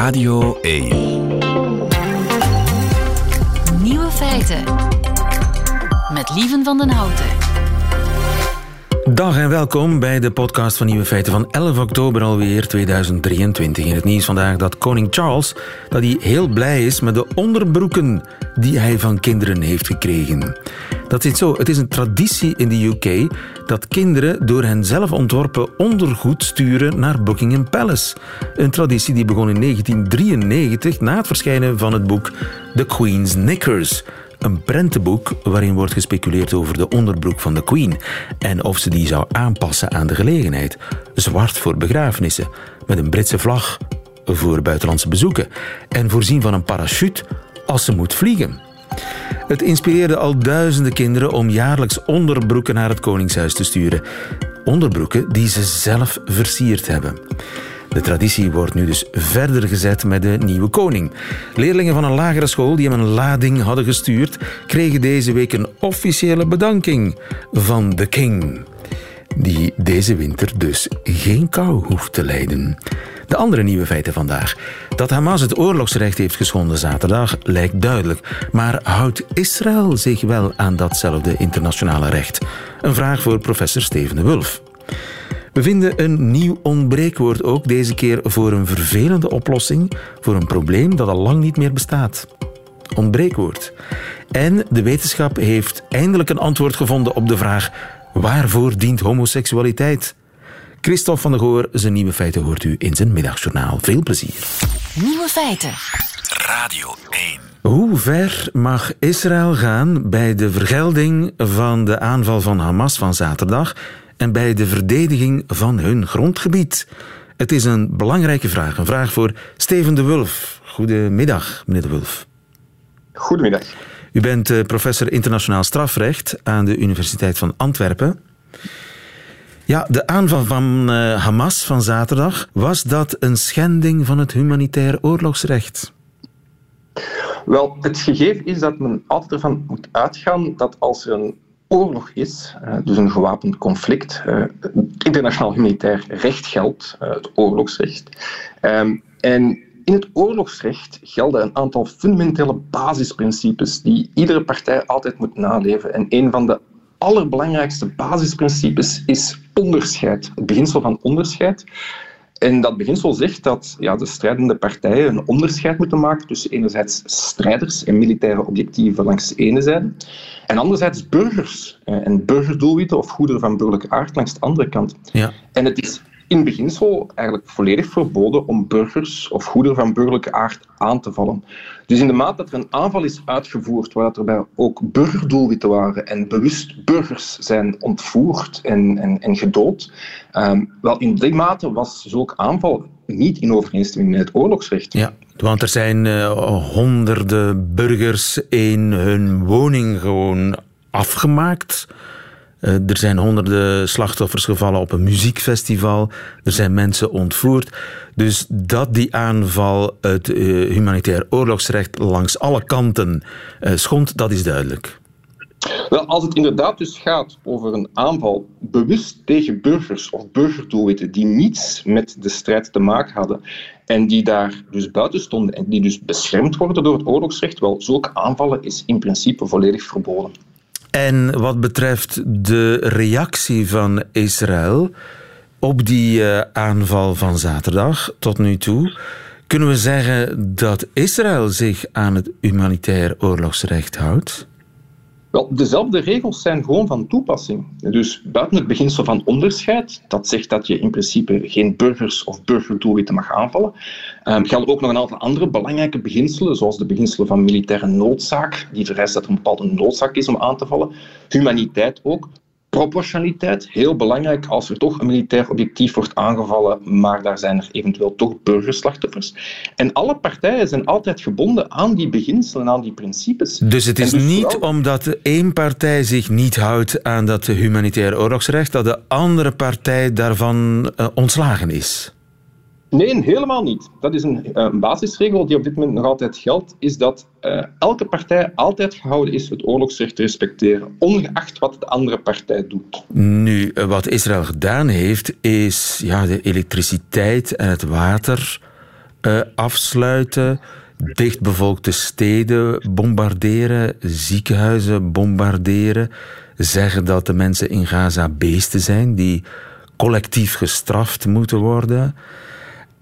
Radio 1. Nieuwe feiten. Met Lieven van den Houten. Dag en welkom bij de podcast van Nieuwe Feiten van 11 oktober alweer 2023. In het nieuws vandaag dat koning Charles dat hij heel blij is met de onderbroeken die hij van kinderen heeft gekregen. Dat zit zo. Het is een traditie in de UK dat kinderen door hen zelf ontworpen ondergoed sturen naar Buckingham Palace. Een traditie die begon in 1993 na het verschijnen van het boek The Queen's Knickers. Een prentenboek waarin wordt gespeculeerd over de onderbroek van de Queen en of ze die zou aanpassen aan de gelegenheid. Zwart voor begrafenissen, met een Britse vlag voor buitenlandse bezoeken en voorzien van een parachute als ze moet vliegen. Het inspireerde al duizenden kinderen om jaarlijks onderbroeken naar het Koningshuis te sturen. Onderbroeken die ze zelf versierd hebben. De traditie wordt nu dus verder gezet met de nieuwe koning. Leerlingen van een lagere school die hem een lading hadden gestuurd, kregen deze week een officiële bedanking van de king. Die deze winter dus geen kou hoeft te lijden. De andere nieuwe feiten vandaag. Dat Hamas het oorlogsrecht heeft geschonden zaterdag lijkt duidelijk. Maar houdt Israël zich wel aan datzelfde internationale recht? Een vraag voor professor Steven de Wulf. We vinden een nieuw ontbreekwoord ook, deze keer voor een vervelende oplossing voor een probleem dat al lang niet meer bestaat. Ontbreekwoord. En de wetenschap heeft eindelijk een antwoord gevonden op de vraag: waarvoor dient homoseksualiteit? Christophe van der Goor, zijn nieuwe feiten hoort u in zijn middagjournaal. Veel plezier. Nieuwe feiten. Radio 1. Hoe ver mag Israël gaan bij de vergelding van de aanval van Hamas van zaterdag en bij de verdediging van hun grondgebied? Het is een belangrijke vraag. Een vraag voor Steven de Wulf. Goedemiddag, meneer de Wulf. Goedemiddag. U bent eh, professor internationaal strafrecht aan de Universiteit van Antwerpen. Ja, de aanval van uh, Hamas van zaterdag, was dat een schending van het humanitair oorlogsrecht? Wel, het gegeven is dat men altijd ervan moet uitgaan dat als er een oorlog is, uh, dus een gewapend conflict, uh, internationaal humanitair recht geldt, het oorlogsrecht. Um, en in het oorlogsrecht gelden een aantal fundamentele basisprincipes die iedere partij altijd moet naleven. En een van de allerbelangrijkste basisprincipes is onderscheid, het beginsel van onderscheid. En dat beginsel zegt dat ja, de strijdende partijen een onderscheid moeten maken tussen enerzijds strijders en militaire objectieven langs de ene zijde, en anderzijds burgers eh, en burgerdoelwitten of goederen van burgerlijke aard langs de andere kant. Ja. En het is in beginsel eigenlijk volledig verboden om burgers of goederen van burgerlijke aard aan te vallen. Dus in de mate dat er een aanval is uitgevoerd waar er ook burgerdoelwitten waren en bewust burgers zijn ontvoerd en, en, en gedood, um, wel in die mate was zulk aanval niet in overeenstemming met het oorlogsrecht. Ja, want er zijn uh, honderden burgers in hun woning gewoon afgemaakt. Uh, er zijn honderden slachtoffers gevallen op een muziekfestival. Er zijn mensen ontvoerd. Dus dat die aanval het uh, humanitair oorlogsrecht langs alle kanten uh, schond, dat is duidelijk. Wel, als het inderdaad dus gaat over een aanval bewust tegen burgers of burgerdoelwitten die niets met de strijd te maken hadden en die daar dus buiten stonden en die dus beschermd worden door het oorlogsrecht, wel, zulke aanvallen is in principe volledig verboden. En wat betreft de reactie van Israël op die uh, aanval van zaterdag tot nu toe, kunnen we zeggen dat Israël zich aan het humanitair oorlogsrecht houdt? Wel, dezelfde regels zijn gewoon van toepassing. Dus buiten het beginsel van onderscheid, dat zegt dat je in principe geen burgers of burgerdoelwitten mag aanvallen, um, gelden ook nog een aantal andere belangrijke beginselen, zoals de beginselen van militaire noodzaak, die vereist dat er een bepaalde noodzaak is om aan te vallen. Humaniteit ook, proportionaliteit, heel belangrijk als er toch een militair objectief wordt aangevallen, maar daar zijn er eventueel toch burgerslachtoffers. En alle partijen zijn altijd gebonden aan die beginselen, aan die principes. Dus het is dus niet vooral... omdat één partij zich niet houdt aan dat humanitair oorlogsrecht, dat de andere partij daarvan uh, ontslagen is? Nee, helemaal niet. Dat is een, een, basisregel die op dit moment nog altijd geldt, is dat uh, elke partij altijd gehouden is het oorlogsrecht te respecteren, ongeacht wat de andere partij doet. Nu, wat Israël gedaan heeft, is ja, de elektriciteit en het water afsluiten, dichtbevolkte steden bombarderen, ziekenhuizen bombarderen, zeggen dat de mensen in Gaza beesten zijn die collectief gestraft moeten worden.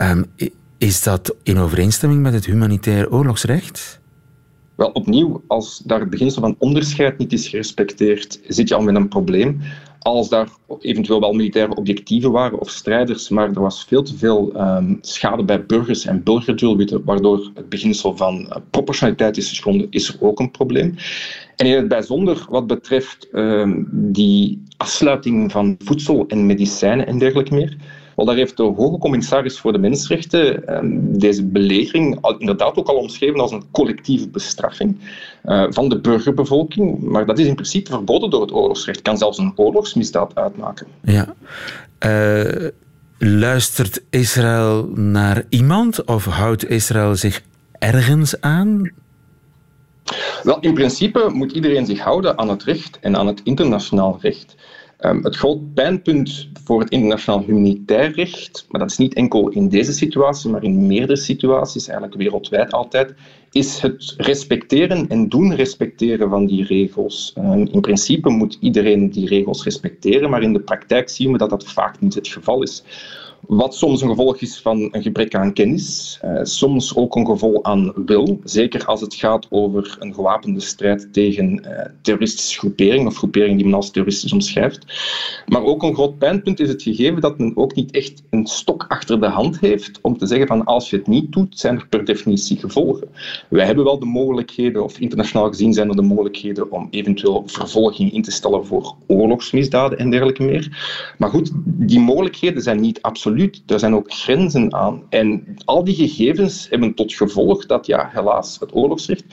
Um, is dat in overeenstemming met het humanitair oorlogsrecht? Wel, opnieuw, als daar het beginsel van onderscheid niet is gerespecteerd, zit je al met een probleem. Als daar eventueel wel militaire objectieven waren of strijders, maar er was veel te veel um, schade bij burgers en burgerdoelwitten, waardoor het beginsel van uh, proportionaliteit is geschonden, is er ook een probleem. En in het bijzonder wat betreft um, die afsluiting van voedsel en medicijnen en dergelijke meer. Wel, daar heeft de hoge commissaris voor de mensenrechten ehm, deze belegering inderdaad ook al omschreven als een collectieve bestraffing uh, van de burgerbevolking. Maar dat is in principe verboden door het oorlogsrecht. kan zelfs een oorlogsmisdaad uitmaken. Ja. Uh, luistert Israël naar iemand of houdt Israël zich ergens aan? Wel, in principe moet iedereen zich houden aan het recht en aan het internationaal recht. Um, het groot pijnpunt voor het internationaal humanitair recht, maar dat is niet enkel in deze situatie, maar in meerdere situaties, eigenlijk wereldwijd altijd, is het respecteren en doen respecteren van die regels. Um, in principe moet iedereen die regels respecteren, maar in de praktijk zien we dat dat vaak niet het geval is. Wat soms een gevolg is van een gebrek aan kennis, eh, soms ook een gevolg aan wil, zeker als het gaat over een gewapende strijd tegen eh, terroristische groeperingen of groeperingen die men als terroristisch omschrijft. Maar ook een groot pijnpunt is het gegeven dat men ook niet echt een stok achter de hand heeft om te zeggen van als je het niet doet, zijn er per definitie gevolgen. Wij hebben wel de mogelijkheden, of internationaal gezien zijn er de mogelijkheden om eventueel vervolging in te stellen voor oorlogsmisdaden en dergelijke meer. Maar goed, die mogelijkheden zijn niet absoluut absoluut. Er zijn ook grenzen aan. En al die gegevens hebben tot gevolg dat, ja, helaas, het oorlogsrecht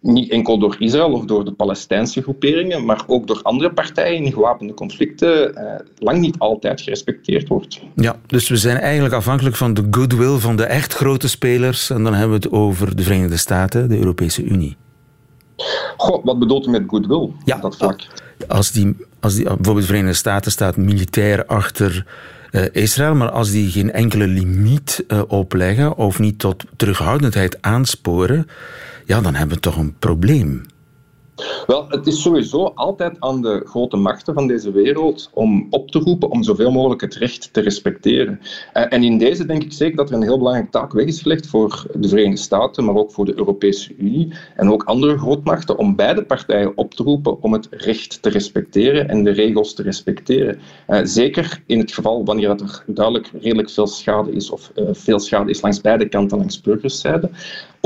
niet enkel door Israël of door de Palestijnse groeperingen, maar ook door andere partijen in gewapende conflicten eh, lang niet altijd gerespecteerd wordt. Ja, dus we zijn eigenlijk afhankelijk van de goodwill van de echt grote spelers. En dan hebben we het over de Verenigde Staten, de Europese Unie. Goh, wat bedoelt u met goodwill ja, op dat vlak? Als die, als die, bijvoorbeeld de Verenigde Staten staat militair achter Israël, maar als die geen enkele limiet uh, opleggen of niet tot terughoudendheid aansporen, ja, dan hebben we toch een probleem. Wel, het is sowieso altijd aan de grote machten van deze wereld om op te roepen om zoveel mogelijk het recht te respecteren. Eh, en in deze denk ik zeker dat er een heel belangrijke taak weg is gelegd voor de Verenigde Staten, maar ook voor de Europese Unie en ook andere grootmachten, om beide partijen op te roepen om het recht te respecteren en de regels te respecteren. Eh, zeker in het geval wanneer er duidelijk redelijk veel schade is, of uh, veel schade is langs beide kanten, langs burgerszijde.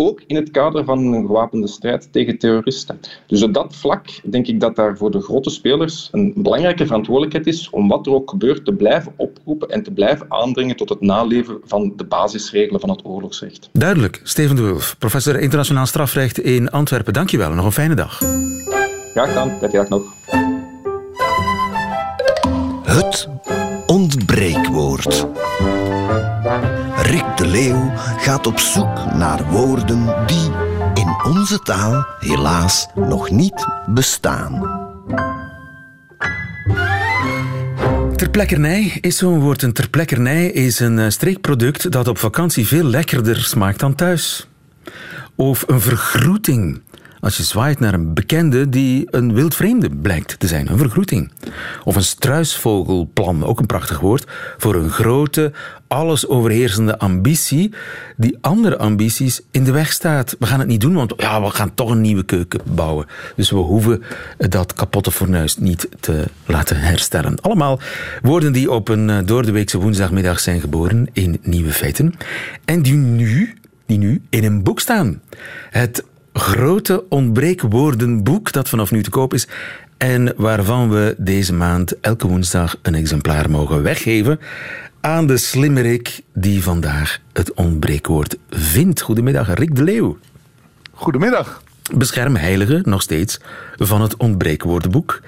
Ook in het kader van een gewapende strijd tegen terroristen. Dus op dat vlak denk ik dat daar voor de grote spelers een belangrijke verantwoordelijkheid is om wat er ook gebeurt te blijven oproepen en te blijven aandringen tot het naleven van de basisregelen van het oorlogsrecht. Duidelijk. Steven de Wulf, professor internationaal strafrecht in Antwerpen. Dankjewel. Nog een fijne dag. Graag gedaan. Fijne dag nog. Het ontbreekwoord. Leeuw gaat op zoek naar woorden die in onze taal helaas nog niet bestaan. Terplekkernij is zo'n woord. Een terplekkernij is een eh, streekproduct dat op vakantie veel lekkerder smaakt dan thuis. Of een vergroeting als je zwaait naar een bekende die een wildvreemde blijkt te zijn, een vergroeting. Of een struisvogelplan, ook een prachtig woord, voor een grote, alles overheersende ambitie die andere ambities in de weg staat. We gaan het niet doen, want ja, we gaan toch een nieuwe keuken bouwen. Dus we hoeven dat kapotte fornuis niet te laten herstellen. Allemaal woorden die op een eh, doordeweekse woensdagmiddag zijn geboren in Nieuwe Feiten. En die nu, die nu in een boek staan. Het grote ontbreekwoordenboek dat vanaf nu te koop is en waarvan we deze maand elke woensdag een exemplaar mogen weggeven aan de slimmerik die vandaag het ontbreekwoord vindt. Goedemiddag, Rick de Leeuw. Goedemiddag. Beschermheilige, nog steeds, van het ontbreekwoordenboek.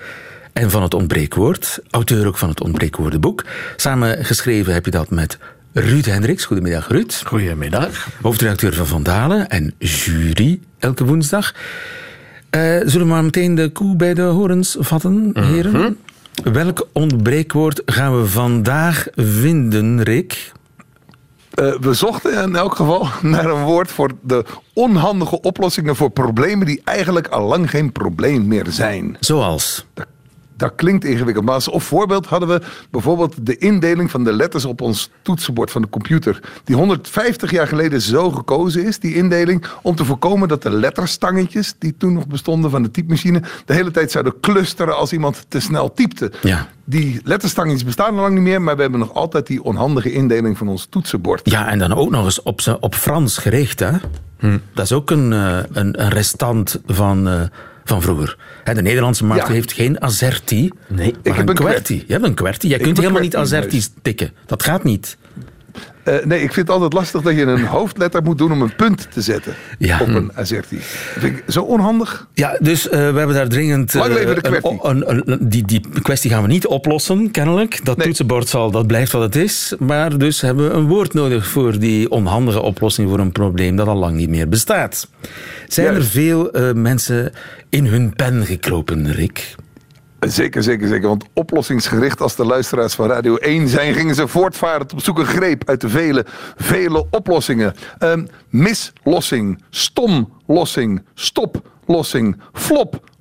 En van het ontbreekwoord, auteur ook van het ontbreekwoordenboek. Samen geschreven heb je dat met Ruud Hendricks. Goedemiddag, Ruud. Goedemiddag. Hoofdredacteur van Vandalen en jury elke woensdag. Uh, zullen we maar meteen de koe bij de horens vatten, heren? Mm Welk ontbreekwoord gaan we vandaag vinden, Rick? Uh, we zochten in elk geval naar een woord voor de onhandige oplossingen voor problemen die eigenlijk al lang geen probleem meer zijn. Zoals? Dat klinkt ingewikkeld. Maar als voorbeeld hadden we bijvoorbeeld de indeling van de letters op ons toetsenbord van de computer. Die 150 jaar geleden zo gekozen is, die indeling, om te voorkomen dat de letterstangetjes die toen nog bestonden van de typemachine de hele tijd zouden clusteren als iemand te snel typte. Ja. Die letterstangetjes bestaan al lang niet meer, maar we hebben nog altijd die onhandige indeling van ons toetsenbord. Ja, en dan ook nog eens op, op Frans gericht, hè? Hm. Dat is ook een, eh, een, een restant van. Uh, van vroeger. De Nederlandse markt heeft geen Azerty, nee, maar ik heb een QWERTY. Je hebt een QWERTY. Je kunt helemaal niet Azerty's tikken. Dat gaat niet. Uh, nee, ik vind het altijd lastig dat je een hoofdletter moet doen om een punt te zetten op een Azerty. Dat vind ik zo onhandig. Ja, dus uh, we hebben daar dringend... Uh, Lang leven de een, een, een, die, die kwestie gaan we niet oplossen, kennelijk. Dat nee. toetsenbord zal, dat blijft wat het is. Maar dus hebben we een woord nodig voor die onhandige oplossing voor een probleem dat al lang niet meer bestaat. Zijn er veel mensen in hun pen gekropen, Rick? Zeker, zeker, zeker. Want oplossingsgericht als de luisteraars van Radio 1 zijn, gingen ze voortvarend op zoek een greep uit de vele, vele oplossingen. Um, mislossing, stomlossing, stoplossing,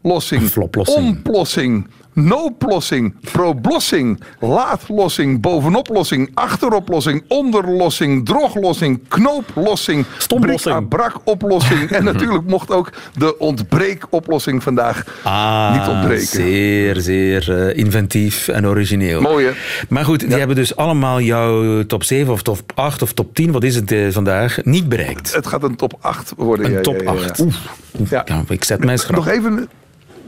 floplossing, omplossing, nooplossing, problossing, laatlossing, bovenoplossing, achteroplossing, onderlossing, droglossing, knooplossing, stomlossing, brakoplossing en natuurlijk mocht ook de ontbreekoplossing vandaag ah, niet ontbreken. Zeer, zeer uh, inventief en origineel. Mooi hè? Maar goed, die hebben dus allemaal jouw top 7 of top 8 of top 10, wat is het uh, vandaag, niet bereikt. Het gaat een top 8 worden. Een ja, top ja, 8. Oef. Ja. ik zet mijn schrap. Nog even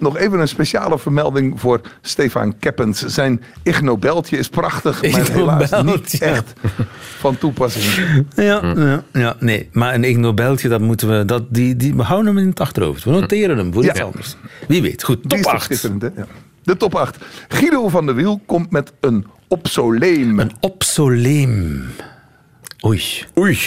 nog even een speciale vermelding voor Stefan Keppens. Zijn Ig Nobeltje is prachtig, maar helaas niet echt van toepassing. Ja, ja, ja, nee. Maar een Ig Nobeltje, dat moeten we, dat, die, die, we houden hem in het achterhoofd. We noteren hem voor iets ja. anders. Wie weet. Goed, top 8. Ja. De top 8. Guido van der Wiel komt met een obsoleem. Een obsoleem. Oei. Oei.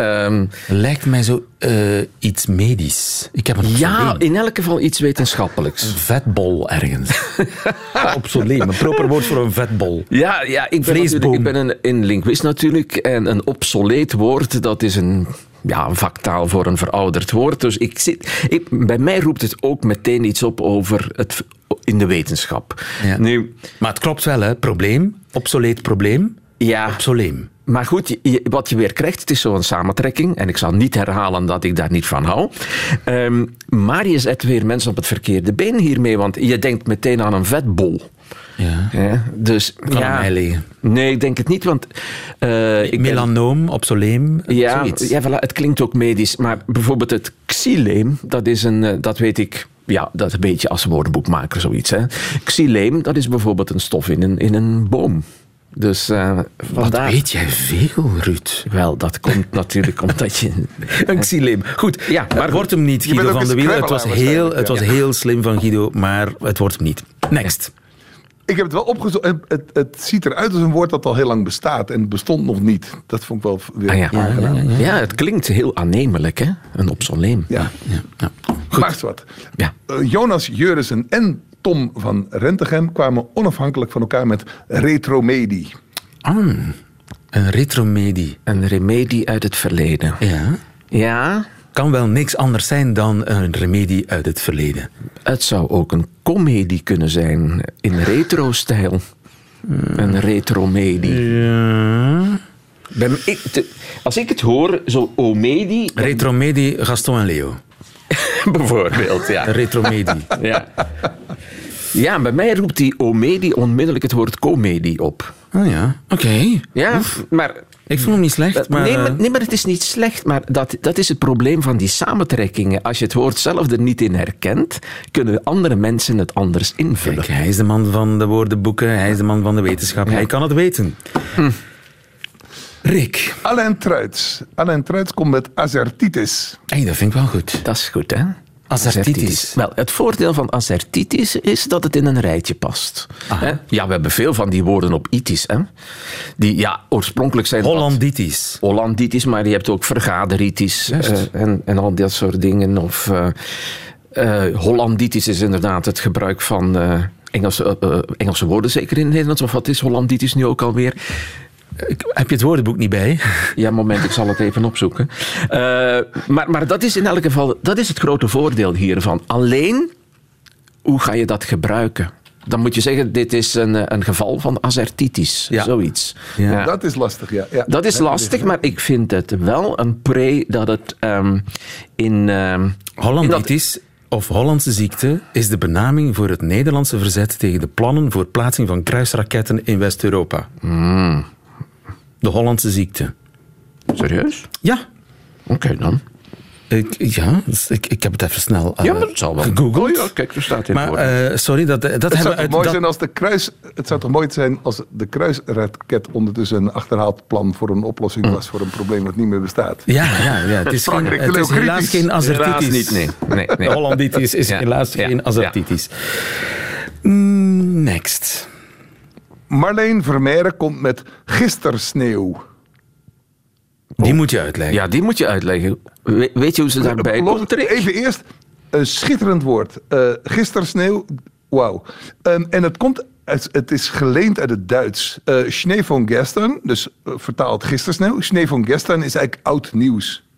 Um, Lijkt mij zo uh, iets medisch. Ik heb een ja, in elk geval iets wetenschappelijks. Een vetbol ergens. obsoleem, een proper woord voor een vetbol. Ja, ja ik, ben ik ben een, een linguist natuurlijk. En een obsoleet woord, dat is een ja, een vaktaal voor een verouderd woord. Dus ik zit, ik, bij mij roept het ook meteen iets op over het in de wetenschap. Ja. Nu, maar het klopt wel, hè? Probleem, obsoleet probleem, ja. obsoleem. Maar goed, wat je weer krijgt, het is zo'n samentrekking. En ik zal niet herhalen dat ik daar niet van hou. Um, maar je zet weer mensen op het verkeerde been hiermee. Want je denkt meteen aan een vetbol. Ja. ja dus, kan ja, mij liggen. Nee, ik denk het niet, want... Uh, ik Melanoom, ben, obsoleem, ja, zoiets. Ja, voilà, het klinkt ook medisch. Maar bijvoorbeeld het xyleem, dat is een... Uh, dat weet ik... Ja, dat is een beetje als woordenboekmaker zoiets. Hè. Xyleem, dat is bijvoorbeeld een stof in een, in een boom. Dus, uh, Wat weet jij veel, Ruud? Wel, dat komt natuurlijk omdat je... een xyleem. Goed, ja, maar het wordt hem niet, Guido van de Wiel. Het was, heel, het was heel slim van Guido, maar het wordt hem niet. Next. Ik heb het wel opgezocht. Het, het, ziet eruit als een woord dat al heel lang bestaat en bestond nog niet. Dat vond ik wel weer ah, ja. Ja, ja, ja, het klinkt heel aannemelijk, hè? Een obsoleem. Ja. ja. Goed. Maar wat. Ja. Uh, Jonas Jurissen en Tom van Rentegem kwamen onafhankelijk van elkaar met retromedie. Ah, een retromedie. Een remedie uit het verleden. Ja. Ja. Kan wel niks anders zijn dan een remedie uit het verleden. Het zou ook een comedie kunnen zijn in retro-stijl. Een retromedie. Ja. als ik het hoor, zo omedie... Retromedie, Gaston en Leo. Bijvoorbeeld, ja. Retromedie. ja. Ja, bij mij roept die omedie onmiddellijk het woord comedie op. Oh ja, oké. Ja, Oef. maar... Ik vond hem niet slecht, maar... Nee, maar, nee, maar het is niet slecht. Maar dat, dat is het probleem van die samentrekkingen. Als je het woord zelf er niet in herkent, kunnen andere mensen het anders invullen. Kijk, hij is de man van de woordenboeken, hij is de man van de wetenschap. Ja. Hij kan het weten. Hm. Rick. Alain Truits. Alain Truits komt met azertitis. Hey, dat vind ik wel goed. Dat is goed, hè? Assertitis. Wel, het voordeel van assertitis is dat het in een rijtje past. Hè? Ja, we hebben veel van die woorden op itis. Hè? Die ja, oorspronkelijk zijn Hollanditis. Dat, Hollanditis, maar je hebt ook vergaderitis uh, en, en al dat soort dingen. Of uh, uh, Hollanditis is inderdaad het gebruik van Engelse, Engelse woorden, zeker in het Nederlands. Of wat is Hollanditis nu ook alweer? Heb je het woordenboek niet bij? Ja, moment, ik zal het even opzoeken. Uh, maar, maar dat is in elk geval dat is het grote voordeel hiervan. Alleen, hoe ga je dat gebruiken? Dan moet je zeggen, dit is een, een geval van assertitis. Ja. Zoiets. Ja. Dat is lastig, ja. ja. Dat is lastig, maar ik vind het wel een pre dat het um, in... Um, Hollanditis of Hollandse ziekte is de benaming voor het Nederlandse verzet tegen de plannen voor plaatsing van kruisraketten in West-Europa. Mm. De Hollandse ziekte. Serieus? Ja. Oké dan. Ik, ja, dus ik, ik heb het even snel uh, ja, maar het zal wel. gegoogeld. Oh ja, kijk, er staat in maar, uh, sorry, dat, dat het hebben zou uit, mooi dat... zijn als de kruis, Het zou toch mooi zijn als de kruisraket ondertussen een achterhaald plan voor een oplossing mm. was voor een probleem dat niet meer bestaat. Ja, ja, ja. het is, geen, het is helaas geen azertitis. niet, nee. nee, nee. Hollanditis is ja. helaas ja. geen azertitis. Ja. Marleen Vermeijren komt met gistersneeuw. Die moet je uitleggen. Ja, die moet je uitleggen. We, weet je hoe ze daarbij komt? Even eerst, een schitterend woord. Uh, gistersneeuw, wauw. Um, en het komt het, het, is geleend uit het Duits. Uh, Schnee van gestern, dus uh, vertaald gistersneeuw. Schnee van gestern is eigenlijk oud nieuws.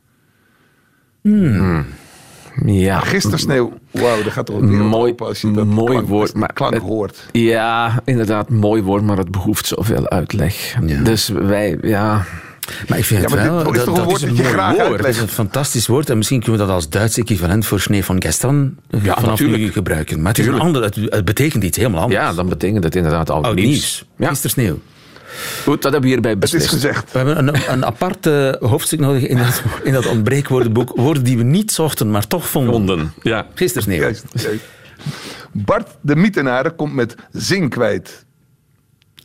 Ja. Gistersneeuw, wauw, dat gaat toch weer mooi, als je dat mooi klank, woord, maar klank het, hoort. Ja, inderdaad, mooi woord, maar het behoeft zoveel uitleg. Ja. Dus wij, ja... Maar ik vind ja, het wel... Dit, dat, dat, is een mooi woord. Uitleggen. Het is een fantastisch woord. En misschien kunnen we dat als Duits equivalent voor Schnee van Gestern ja, vanaf natuurlijk. nu gebruiken. Maar het, is een ander, het, het, betekent iets helemaal anders. Ja, dan betekent het inderdaad al nieuws. nieuws. Ja. Gistersneeuw. Goed, dat hebben we hierbij beslist. Het is gezegd. We hebben een, een apart hoofdstuk nodig in dat, in dat ontbreekwoordenboek. Woorden die we niet zochten, maar toch vonden. vonden. Ja. Gistersneeuw. Juist, juist. Bart de Mietenaren komt met zin kwijt.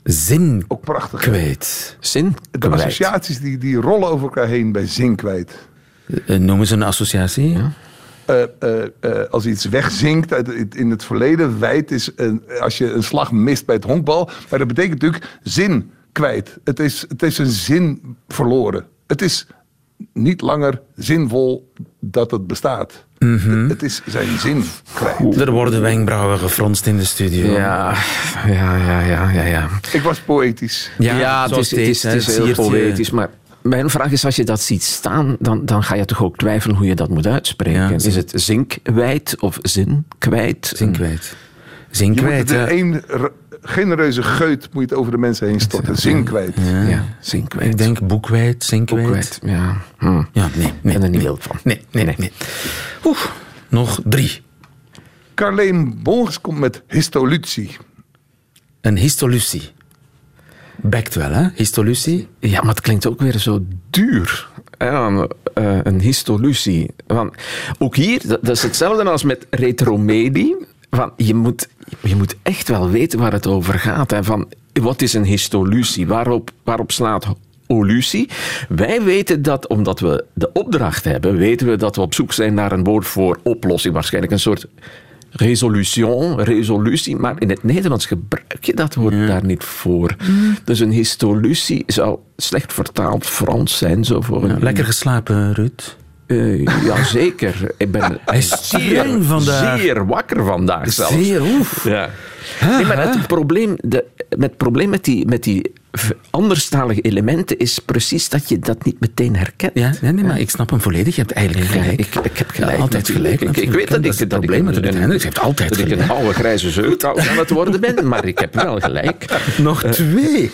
Zin Ook prachtig. kwijt. Zin De kwijt. associaties die, die rollen over elkaar heen bij zin kwijt. Uh, noemen ze een associatie? Ja. Uh, uh, uh, als iets wegzinkt uit, in het verleden, wijd is een, als je een slag mist bij het honkbal. Maar dat betekent natuurlijk zin kwijt. Het is, het is een zin verloren. Het is niet langer zinvol dat het bestaat. Mm -hmm. Het is zijn zin kwijt. Er worden wenkbrauwen gefronst in de studio. Ja, ja, ja, ja, ja. ja. Ik was poëtisch. Ja, ja het, is, het is, het is heel poëtisch, maar mijn vraag is, als je dat ziet staan, dan, dan ga je toch ook twijfelen hoe je dat moet uitspreken. Ja, is het zinkwijd of zinkwijt? Zinkwijd. Zinkwijd, je moet er een genereuze geut moet je het over de mensen heen storten. Zinkwijd. Ja, ja zinkwijd. Ik denk boekwijd, zinkwijd. Boekwijd, ja. Hm. Ja, nee. nee ik ben er niet nee, wild van. Nee, nee, nee. nee. Oeh, nog drie. Carleen Bongs komt met histolutie. Een histolutie. Bekt wel, hè? Histolutie. Ja, maar het klinkt ook weer zo duur. Ja, uh, een histolutie. Want ook hier, dat, dat is hetzelfde als met retromedie. Van, je, moet, je moet echt wel weten waar het over gaat. Hè. Van, wat is een histolutie? Waarop, waarop slaat olutie? Wij weten dat, omdat we de opdracht hebben, weten we dat we op zoek zijn naar een woord voor oplossing. Waarschijnlijk een soort resolution, resolutie, maar in het Nederlands gebruik je dat woord ja. daar niet voor. Mm. Dus een histolutie zou slecht vertaald Frans zijn. Zo voor ja, een, lekker geslapen, Ruud? Uh, ja, zeker. Ik ben zeer, vandaag. zeer wakker vandaag zelfs. Zeer, oef. Ja. Nee, maar het probleem, de, het probleem met die, met die anderstalige elementen is precies dat je dat niet meteen herkent. Ja, nee, nee, maar ik snap hem volledig. Je hebt eigenlijk gelijk. Ik, ik heb gelijk. Ja, altijd gelijk. Ik, ik weet dat, dat ik het probleem met Ruud Hendricks. Altijd dat gelijk. ik een oude grijze zeut aan het worden ben, maar ik heb wel gelijk. Nog uh, twee.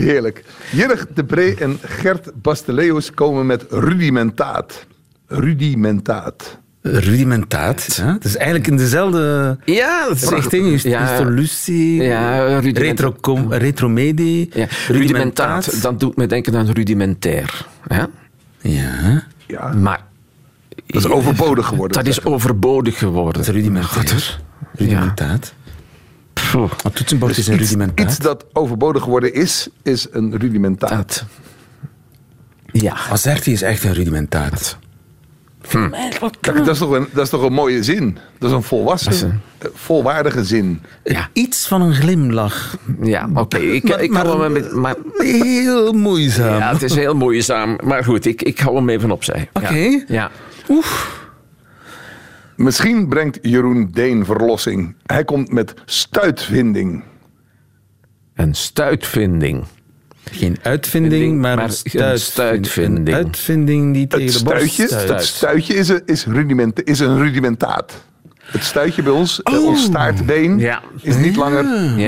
Heerlijk. Jurg de Bree en Gert Basteleus komen met rudimentaat. Rudimentaat. Rudimentaat. Ja? Het is eigenlijk in dezelfde ja, richting. Ja, histolutie, ja, retro, retromedie. Ja. Rudimentaat, dat doet me denken aan rudimentair. Ja? Ja. ja. Maar... Dat is overbodig geworden. Dat is overbodig geworden. Dat is rudimentair. Rudimentaat. Ja. Het toetsenbord dus is een iets, rudimentaat. Iets dat overbodig geworden is, is een rudimentaat. Ja. Azerti is echt een rudimentaat. Hm. Dat, dat, is toch een, dat is toch een mooie zin? Dat is een volwassen, is een... volwaardige zin. Ja. Iets van een glimlach. Ja, oké. Okay. Ik, maar, ik maar, hou hem met, maar Heel moeizaam. Ja, het is heel moeizaam. Maar goed, ik, ik hou hem even opzij. Oké. Okay. Ja. Oef. Misschien brengt Jeroen Deen verlossing. Hij komt met stuitvinding. Een stuitvinding. Geen uitvinding, maar, maar een, stuitvinding. Een uitvinding die tegen het de stuitje, stuit. Het stuitje is een, is, rudiment, is een rudimentaat. Het stuitje bij ons, oh. ons staartbeen, ja. is niet langer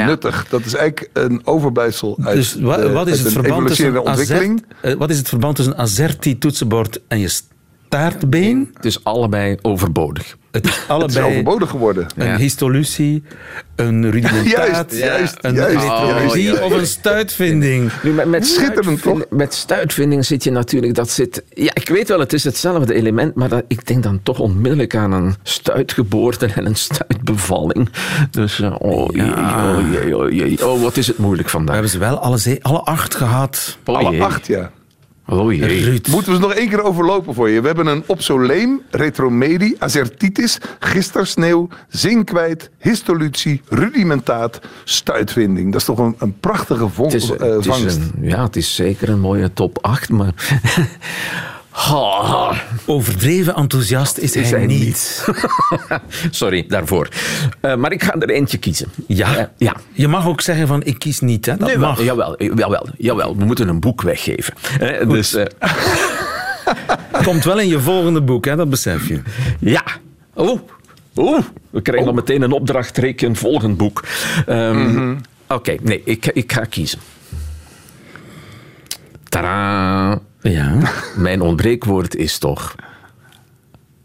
nuttig. Dat is eigenlijk een overblijfsel uit dus wat, wat is het verband tussen ontwikkeling. Azert, wat is het verband tussen AZERTY-toetsenbord en je staartbeen? Het is allebei overbodig. Het is allebei het is overbodig geworden. Een ja. histolutie, een rudimentaat, juist, een juist, juist, of een stuitvinding. Nu, met, met, Schitterend, toch? Met stuitvinding zit je natuurlijk... Dat zit, ja, ik weet wel, het is hetzelfde element, maar dat, ik denk dan toch onmiddellijk aan een stuitgeboorte en een stuitbevalling. Dus, uh, oh, oh, jee, oh, jee, oh, wat is het moeilijk vandaag. We hebben ze wel alle, alle acht gehad. Oh, alle acht, ja. Oh jee. Moeten we ze nog één keer overlopen voor je? We hebben een opsoleem, retromedie, azertitis, gistersneeuw, zinkwijt, histolutie, rudimentaat, stuitvinding. Dat is toch een, een prachtige vondst. het is, uh, het vangst. Is een, ja, het is zeker een mooie top 8, maar... Overdreven enthousiast is, is hij, niet. Sorry daarvoor. Uh, maar ik ga er eentje kiezen. Ja? Uh, ja. Je mag ook zeggen van ik kies niet. Hè? Dat nee, mag. jawel, jawel, jawel, we moeten een boek weggeven. Uh, dus, Komt wel in je volgende boek, hè? dat besef je. Ja. Oh, oh. we krijgen oh. dan meteen een opdracht, reken een volgend boek. Um, mm -hmm. Oké, okay, nee, ik, ik ga kiezen. Tadaa. Ja. Mijn ontbreekwoord is toch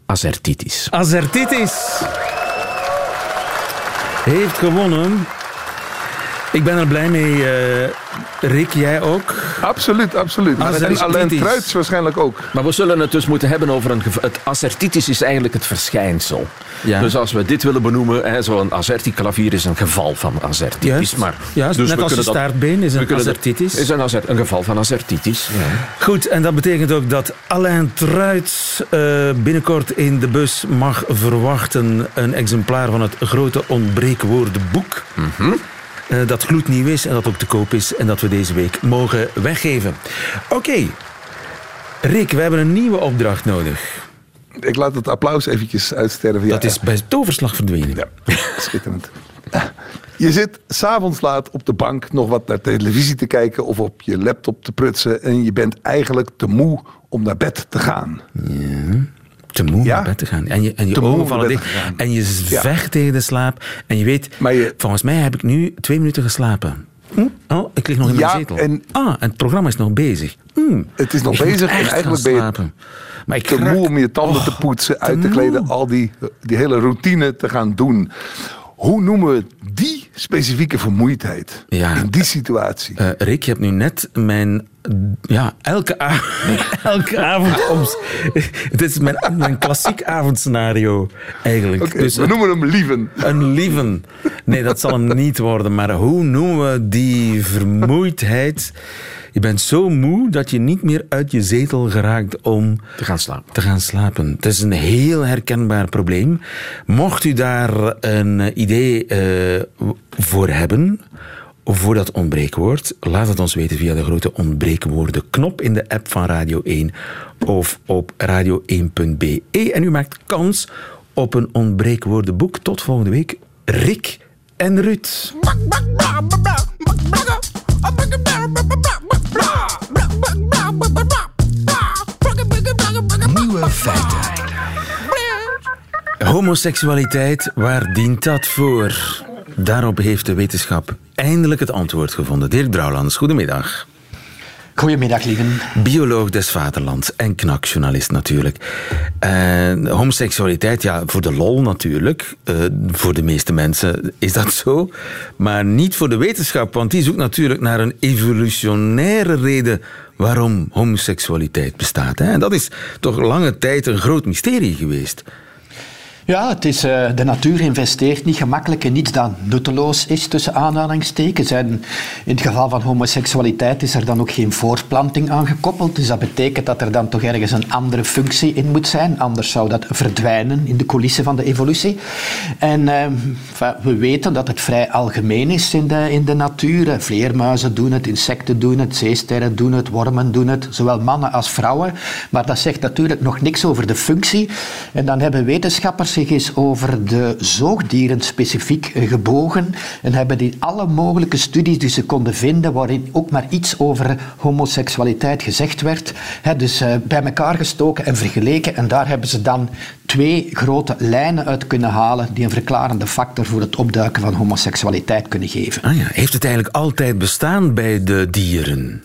azertitis. Azertitis heeft gewonnen. Ik ben er blij mee, uh, Rick, jij ook? Absoluut, absoluut. Maar en Alain Truits waarschijnlijk ook. Maar we zullen het dus moeten hebben over een... Het assertitis is eigenlijk het verschijnsel. Ja. Dus als we dit willen benoemen, zo'n azertiklavier is een geval van azertitis. Juist, maar, juist dus net als een staartbeen is een azertitis. Is een, azert, een geval van azertitis. Ja. Goed, en dat betekent ook dat Alain Truits uh, binnenkort in de bus mag verwachten een exemplaar van het grote ontbreekwoordenboek. Mm -hmm. Uh, dat gloednieuw is en dat ook te koop is en dat we deze week mogen weggeven. Oké, Rick, we hebben een nieuwe opdracht nodig. Ik laat het applaus eventjes uitsterven. Dat is bij toverslag verdwenen. Ja, schitterend. Je zit s'avonds laat op de bank nog wat naar televisie te kijken of op je laptop te prutsen en je bent eigenlijk te moe om naar bed te gaan. Ja te moe ja. naar bed te gaan. En je, en je ogen vallen dicht. En je vecht tegen de slaap. En je weet, je, volgens mij heb ik nu twee minuten geslapen. Hm? Oh, ik lig nog in mijn zetel. En, ah, en het programma is nog bezig. Hm. Het is nog bezig en eigenlijk ben je maar ik te moe om je tanden te poetsen, uit te, kleden, al die, die hele routine te gaan doen. Hoe noemen we die specifieke vermoeidheid in die situatie? Uh, Rick, je hebt nu net mijn ja, elke, elke avond om. Het is mijn, mijn klassiek avondscenario eigenlijk. dus we noemen hem lieven. Een lieven. Nee, dat zal hem niet worden. Maar hoe noemen we die vermoeidheid? Je bent zo moe dat je niet meer uit je zetel geraakt om te gaan slapen. Te gaan slapen. Het is een heel herkenbaar probleem. Mocht u daar een idee uh, voor hebben, voor dat ontbreekwoord, laat het ons weten via de grote ontbreekwoorden knop in de app van Radio 1 of op radio1.be. En u maakt kans op een ontbreekwoordenboek. Tot volgende week. Rick en Ruud. Nieuwe feiten. Homoseksualiteit, waar dient dat voor? Daarop heeft de wetenschap eindelijk het antwoord gevonden. Dirk Brouwlands, goedemiddag. Goedemiddag, lieven. Bioloog des vaderlands en knakjournalist natuurlijk. Uh, homoseksualiteit, ja, voor de lol natuurlijk. Uh, voor de meeste mensen is dat zo. Maar niet voor de wetenschap, want die zoekt natuurlijk naar een evolutionaire reden waarom homoseksualiteit bestaat. Hè? En dat is toch lange tijd een groot mysterie geweest. Ja, het is, uh, de natuur investeert niet gemakkelijk in iets dat nutteloos is, tussen aanhalingstekens. En in het geval van homoseksualiteit is er dan ook geen voortplanting aangekoppeld. Dus dat betekent dat er dan toch ergens een andere functie in moet zijn. Anders zou dat verdwijnen in de coulissen van de evolutie. En uh, we weten dat het vrij algemeen is in de, in de natuur. Vleermuizen doen het, insecten doen het, zeesterren doen het, wormen doen het. Zowel mannen als vrouwen. Maar dat zegt natuurlijk nog niks over de functie. En dan hebben wetenschappers is over de zoogdieren specifiek gebogen en hebben die alle mogelijke studies die ze konden vinden waarin ook maar iets over homoseksualiteit gezegd werd, hè, dus uh, bij elkaar gestoken en vergeleken en daar hebben ze dan twee grote lijnen uit kunnen halen die een verklarende factor voor het opduiken van homoseksualiteit kunnen geven. Ah ja. Heeft het eigenlijk altijd bestaan bij de dieren?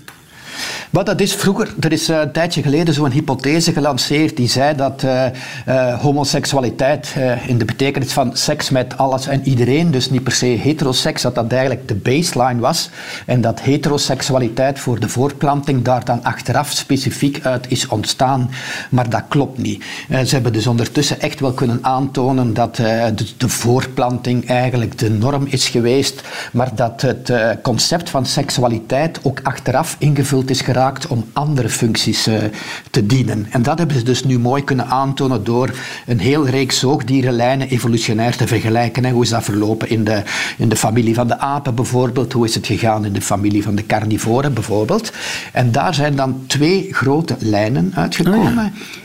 Wat dat is vroeger, er is eh, een tijdje geleden zo'n hypothese gelanceerd die zei dat uh, uh, homoseksualiteit in de betekenis van seks met alles en iedereen, dus niet per se heteroseks, dat dat eigenlijk de baseline was en dat heteroseksualiteit voor de voortplanting daar dan achteraf specifiek uit is ontstaan. Maar dat klopt niet. ze hebben dus ondertussen echt wel kunnen aantonen dat de, de, eigenlijk de norm is geweest, maar dat het concept van seksualiteit ook achteraf ingevuld is geraakt om andere functies uh, te dienen. En dat hebben ze dus nu mooi kunnen aantonen door een heel reeks zoogdierenlijnen evolutionair te vergelijken. Hoe is dat verlopen in de, in de familie van de apen bijvoorbeeld? Hoe is het gegaan in de familie van de carnivoren bijvoorbeeld? En daar zijn dan twee grote lijnen uitgekomen. Oh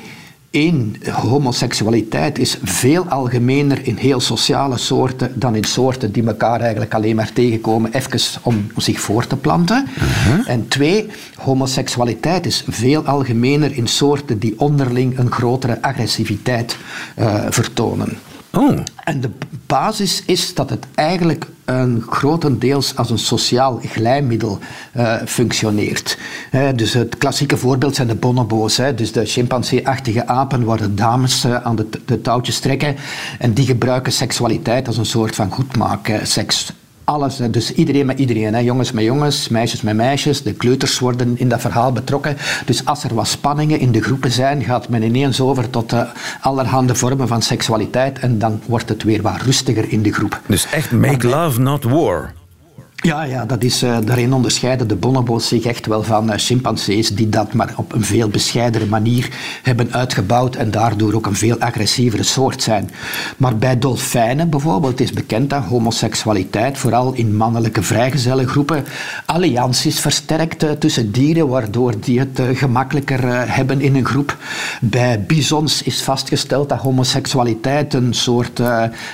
Eén, homoseksualiteit is veel algemener in heel sociale soorten dan in soorten die elkaar eigenlijk alleen maar tegenkomen, even om zich voor te planten. Uh-huh. En twee, homoseksualiteit is veel algemener in soorten die onderling een grotere agressiviteit uh, vertonen. Oh. En de basis is dat het eigenlijk een grotendeels als een sociaal glijmiddel uh, functioneert. dus het klassieke voorbeeld zijn de bonobo's, dus de chimpansee-achtige apen waar de dames uh, aan de, de touwtjes trekken en die gebruiken seksualiteit als een soort van goedmaak-seks alles. Dus iedereen met iedereen. Hè. Jongens met jongens, meisjes met meisjes. De kleuters worden in dat verhaal betrokken. Dus als er wat spanningen in de groepen zijn, gaat men ineens over tot uh, allerhande vormen van seksualiteit. En dan wordt het weer wat rustiger in de groep. Dus echt make love, not war. Ja, ja dat is, uh, daarin onderscheiden de bonobo's zich echt wel van uh, chimpansees die dat maar op een veel bescheidere manier hebben uitgebouwd en daardoor ook een veel agressievere soort zijn. Maar bij dolfijnen bijvoorbeeld is bekend dat homoseksualiteit vooral in mannelijke vrijgezellengroepen allianties versterkt uh, tussen dieren, waardoor die het gemakkelijker hebben in een groep. Bij bisons is vastgesteld dat homoseksualiteit een soort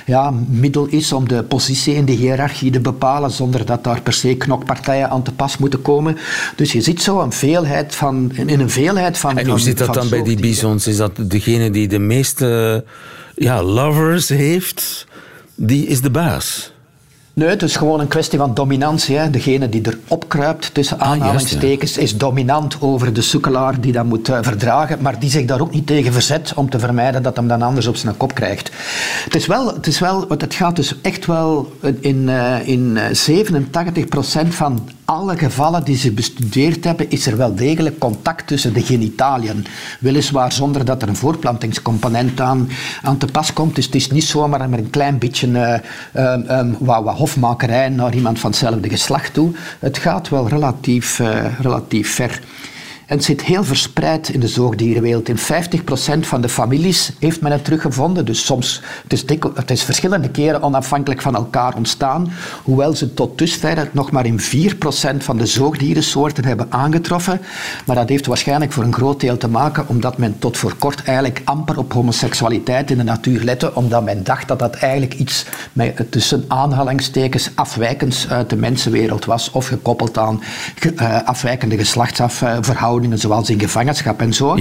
ja, middel is om de positie in de hiërarchie te bepalen zonder dat daar per se knokpartijen aan te pas moeten komen. Dus je ziet zo een veelheid van, in een veelheid van. En hoe zit dat dan bij die bisons? Is dat degene die de meeste ja, lovers heeft, die is de baas? Nee, het is gewoon een kwestie van dominantie. Hè. Degene die erop kruipt, tussen ah, aanhalingstekens, is dominant over de sukkelaar die dat moet uh, verdragen, maar die zich daar ook niet tegen verzet om te vermijden dat hem dan anders op zijn kop krijgt. Het is wel, het, is wel, het gaat dus echt wel in, uh, in 87% van alle gevallen die ze bestudeerd hebben, is er wel degelijk contact tussen de genitaliën. Weliswaar zonder dat er een voorplantingscomponent aan, aan te pas komt. Dus het is niet zomaar met een klein beetje uh, um, hofmakerij naar iemand van hetzelfde geslacht toe. Het gaat wel relatief, uh, relatief ver. En het zit heel verspreid in de zoogdierenwereld. In 50% van de families heeft men het teruggevonden. Dus soms, het is, het is verschillende keren onafhankelijk van elkaar ontstaan. Hoewel ze tot dusver nog maar in 4% van de zoogdierensoorten hebben aangetroffen. Maar dat heeft waarschijnlijk voor een groot deel te maken omdat men tot voor kort eigenlijk amper op homoseksualiteit in de natuur lette. Omdat men dacht dat dat eigenlijk iets met, tussen aanhalingstekens afwijkends uit de mensenwereld was. Of gekoppeld aan uh, afwijkende geslachtsverhoudingen zoals in gevangenschap en zo.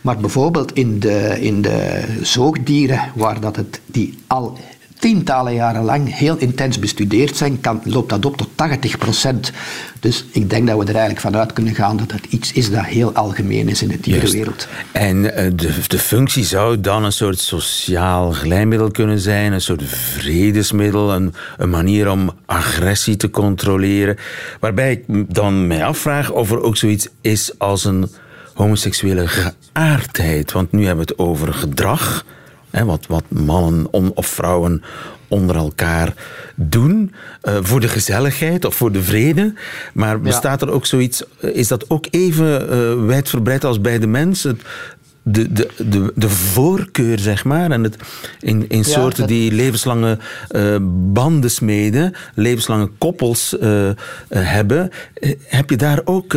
Maar bijvoorbeeld in de, in de zoogdieren, waar dat het, die al tientallen jaren lang heel intens bestudeerd zijn, kan, loopt dat op tot 80 procent. Dus ik denk dat we er eigenlijk vanuit kunnen gaan dat het iets is dat heel algemeen is in de dierenwereld. En eh, de, de functie zou dan een soort sociaal glijmiddel kunnen zijn, een soort vredesmiddel, een, een manier om agressie te controleren. Waarbij ik dan mij afvraag of er ook zoiets is als een homoseksuele geaardheid. Want nu hebben we het over gedrag wat, wat mannen of vrouwen onder elkaar doen uh, voor de gezelligheid of voor de vrede. Maar bestaat er ook zoiets, eh, is dat ook even uh, wijdverbreid als bij de mens? Het, de, de, de, de voorkeur, zeg maar. En het in, in soorten die levenslange uh, banden smeden, levenslange koppels uh, hebben. heb je daar ook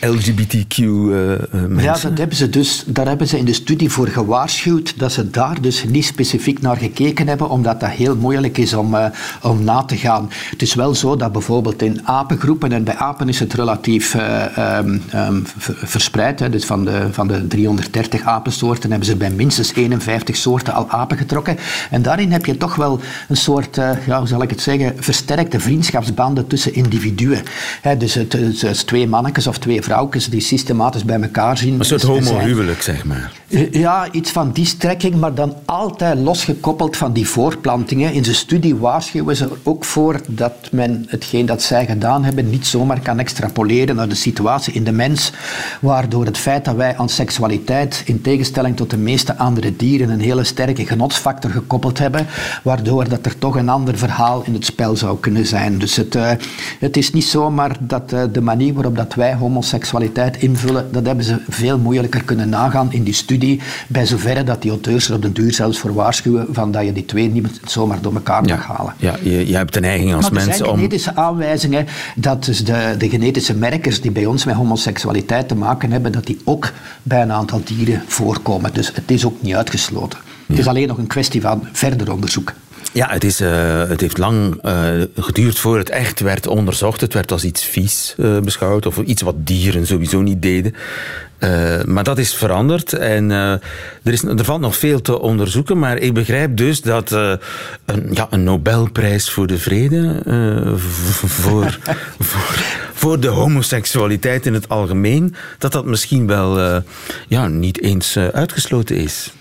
LGBTQ-mensen? ja, dat hebben ze dus, daar hebben ze in de studie voor gewaarschuwd dat ze daar dus niet specifiek naar gekeken hebben, omdat dat heel moeilijk is om, om na te gaan. Het is wel zo dat bijvoorbeeld in apengroepen, en bij apen is het relatief um, um, verspreid, hè, dus van de, van de 330 apensoorten hebben ze bij minstens 51 soorten al apen getrokken. En daarin heb je toch wel een soort, uh, ja, hoe zal ik het zeggen, versterkte vriendschapsbanden tussen individuen. He, dus het, het, twee mannetjes of twee vrouwtjes die systematisch bij elkaar zien. Een soort homohuwelijk, zeg maar. Eh, ja, iets van die strekking, maar dan altijd losgekoppeld van die voorplantingen. In zijn studie waarschuwen ze er ook voor dat men hetgeen dat zij gedaan hebben niet zomaar kan extrapoleren naar de situatie in de mens, waardoor het feit dat wij aan seksualiteit, in tegenstelling tot de meeste andere dieren, een hele sterke genotsfactor gekoppeld hebben, waardoor dat er toch een ander verhaal in het spel zou kunnen zijn. Dus het, uh, het is niet zomaar dat uh, de manier waarop dat wij homoseksualiteit invullen, dat hebben ze veel moeilijker kunnen nagaan in die studie, bij zoverre dat die auteurs er op de duur zelfs voor waarschuwen van dat je die twee niet zomaar door elkaar mag halen. Ja, je, je hebt een neiging als mens om... er zijn genetische aanwijzingen dat dus de, de genetische merkers die bij ons met homoseksualiteit te maken hebben, dat die ook bij een aantal dieren voorkomen. Dus het is ook niet uitgesloten. Het is alleen nog een kwestie van verder onderzoek. Ja, het, is, uh, het heeft lang uh, geduurd voor het echt werd onderzocht. Het werd als iets vies uh, beschouwd, of iets wat dieren sowieso niet deden. maar dat is veranderd en er, is, er valt nog veel te onderzoeken. Maar ik begrijp dus dat een, ja, een Nobelprijs voor de vrede, voor, voor, voor de homoseksualiteit in het algemeen, dat dat misschien wel ja, niet eens uitgesloten is.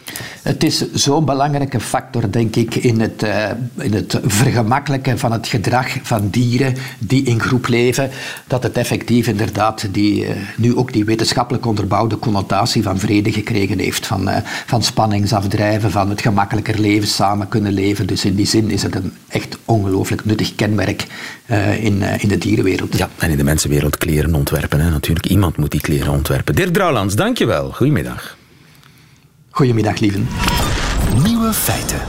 Het is zo'n belangrijke factor, denk ik, in het, uh, in het vergemakkelijken van het gedrag van dieren die in groep leven, dat het effectief inderdaad die, uh, nu ook die wetenschappelijk onderbouwde connotatie van vrede gekregen heeft, van, uh, van spanningsafdrijven, van het gemakkelijker leven, samen kunnen leven. Dus in die zin is het een echt ongelooflijk nuttig kenmerk in, in de dierenwereld. Ja, en in de mensenwereld kleren ontwerpen. Natuurlijk, iemand moet die kleren ontwerpen. Dirk Drouwlands, dankjewel. Goedemiddag. Goedemiddag, lieven. Nieuwe feiten.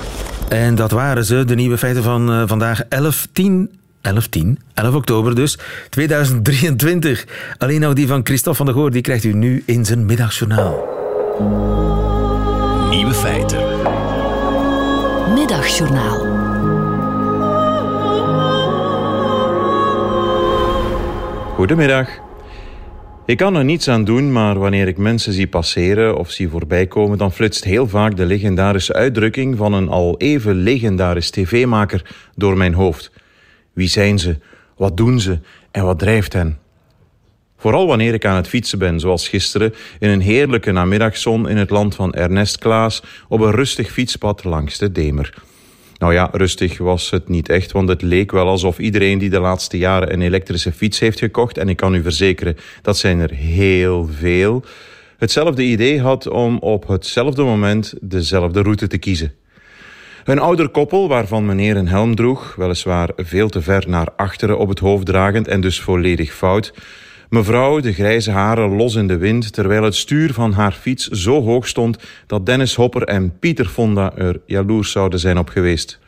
En dat waren ze, de nieuwe feiten van uh, vandaag 11, 10, 11, 10, 11 oktober dus, 2023. Alleen nou die van Christophe van der Goor, die krijgt u nu in zijn middagjournaal. Nieuwe feiten. Middagjournaal. Goedemiddag. Ik kan er niets aan doen, maar wanneer ik mensen zie passeren of zie voorbijkomen, dan flitst heel vaak de legendarische uitdrukking van een al even legendarisch tv-maker door mijn hoofd. Wie zijn ze? Wat doen ze? En wat drijft hen? Vooral wanneer ik aan het fietsen ben, zoals gisteren, in een heerlijke namiddagzon in het land van Ernest Klaas, op een rustig fietspad langs de Demer. Nou ja, rustig was het niet echt, want het leek wel alsof iedereen die de laatste jaren een elektrische fiets heeft gekocht, en ik kan u verzekeren, dat zijn er heel veel, hetzelfde idee had om op hetzelfde moment dezelfde route te kiezen. Een ouder koppel waarvan meneer een helm droeg, weliswaar veel te ver naar achteren op het hoofd dragend en dus volledig fout, Mevrouw, de grijze haren los in de wind, terwijl het stuur van haar fiets zo hoog stond dat Dennis Hopper en Pieter Fonda er jaloers zouden zijn op geweest.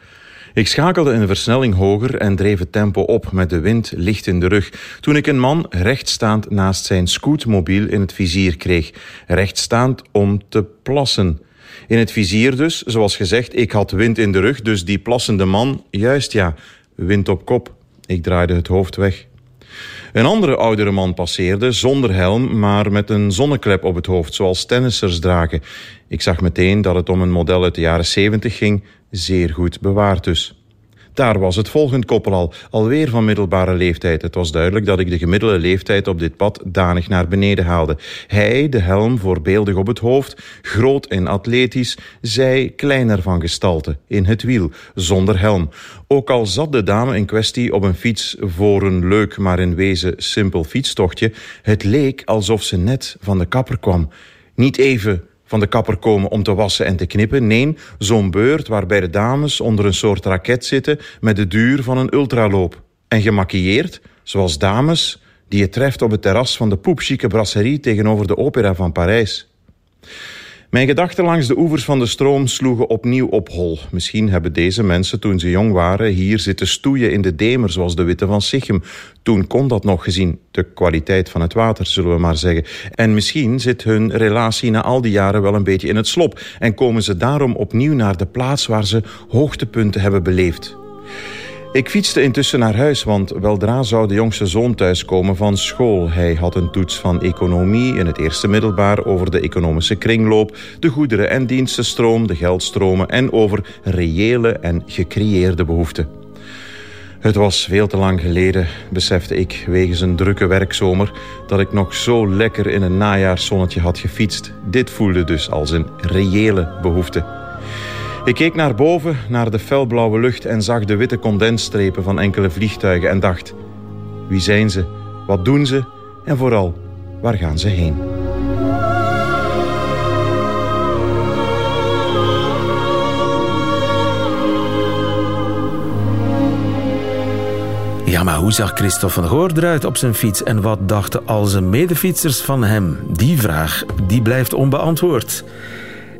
Ik schakelde een versnelling hoger en dreef het tempo op met de wind licht in de rug, toen ik een man rechtstaand naast zijn scootmobiel in het vizier kreeg. Rechtstaand om te plassen. In het vizier dus, zoals gezegd, ik had wind in de rug, dus die plassende man, juist ja, wind op kop. Ik draaide het hoofd weg. Een andere oudere man passeerde, zonder helm, maar met een zonneklep op het hoofd, zoals tennissers dragen. Ik zag meteen dat het om een model uit de jaren 70 ging, zeer goed bewaard dus. Daar was het volgend koppel al, alweer van middelbare leeftijd. Het was duidelijk dat ik de gemiddelde leeftijd op dit pad danig naar beneden haalde. Hij, de helm voorbeeldig op het hoofd, groot en atletisch, zij kleiner van gestalte, in het wiel, zonder helm. Ook al zat de dame in kwestie op een fiets voor een leuk, maar in wezen simpel fietstochtje, het leek alsof ze net van de kapper kwam. Niet even van de kapper komen om te wassen en te knippen. Nee, zo'n beurt waarbij de dames onder een soort raket zitten met de duur van een ultraloop. En gemaquilleerd, zoals dames die je treft op het terras van de poepchique brasserie tegenover de opera van Parijs. Mijn gedachten langs de oevers van de stroom sloegen opnieuw op hol. Misschien hebben deze mensen toen ze jong waren hier zitten stoeien in de demer zoals de Witte van Sichem. Toen kon dat nog gezien de kwaliteit van het water, zullen we maar zeggen. En misschien zit hun relatie na al die jaren wel een beetje in het slop en komen ze daarom opnieuw naar de plaats waar ze hoogtepunten hebben beleefd. Ik fietste intussen naar huis, want weldra zou de jongste zoon thuiskomen van school. Hij had een toets van economie in het eerste middelbaar over de economische kringloop, de goederen- en dienstenstroom, de geldstromen en over reële en gecreëerde behoeften. Het was veel te lang geleden, besefte ik, wegens een drukke werkzomer, dat ik nog zo lekker in een najaarszonnetje had gefietst. Dit voelde dus als een reële behoefte. Ik keek naar boven, naar de felblauwe lucht en zag de witte condensstrepen van enkele vliegtuigen en dacht: wie zijn ze? Wat doen ze? En vooral, waar gaan ze heen? Ja, maar hoe zag Christophe van Goor eruit op zijn fiets en wat dachten al zijn medefietsers van hem? Die vraag die blijft onbeantwoord.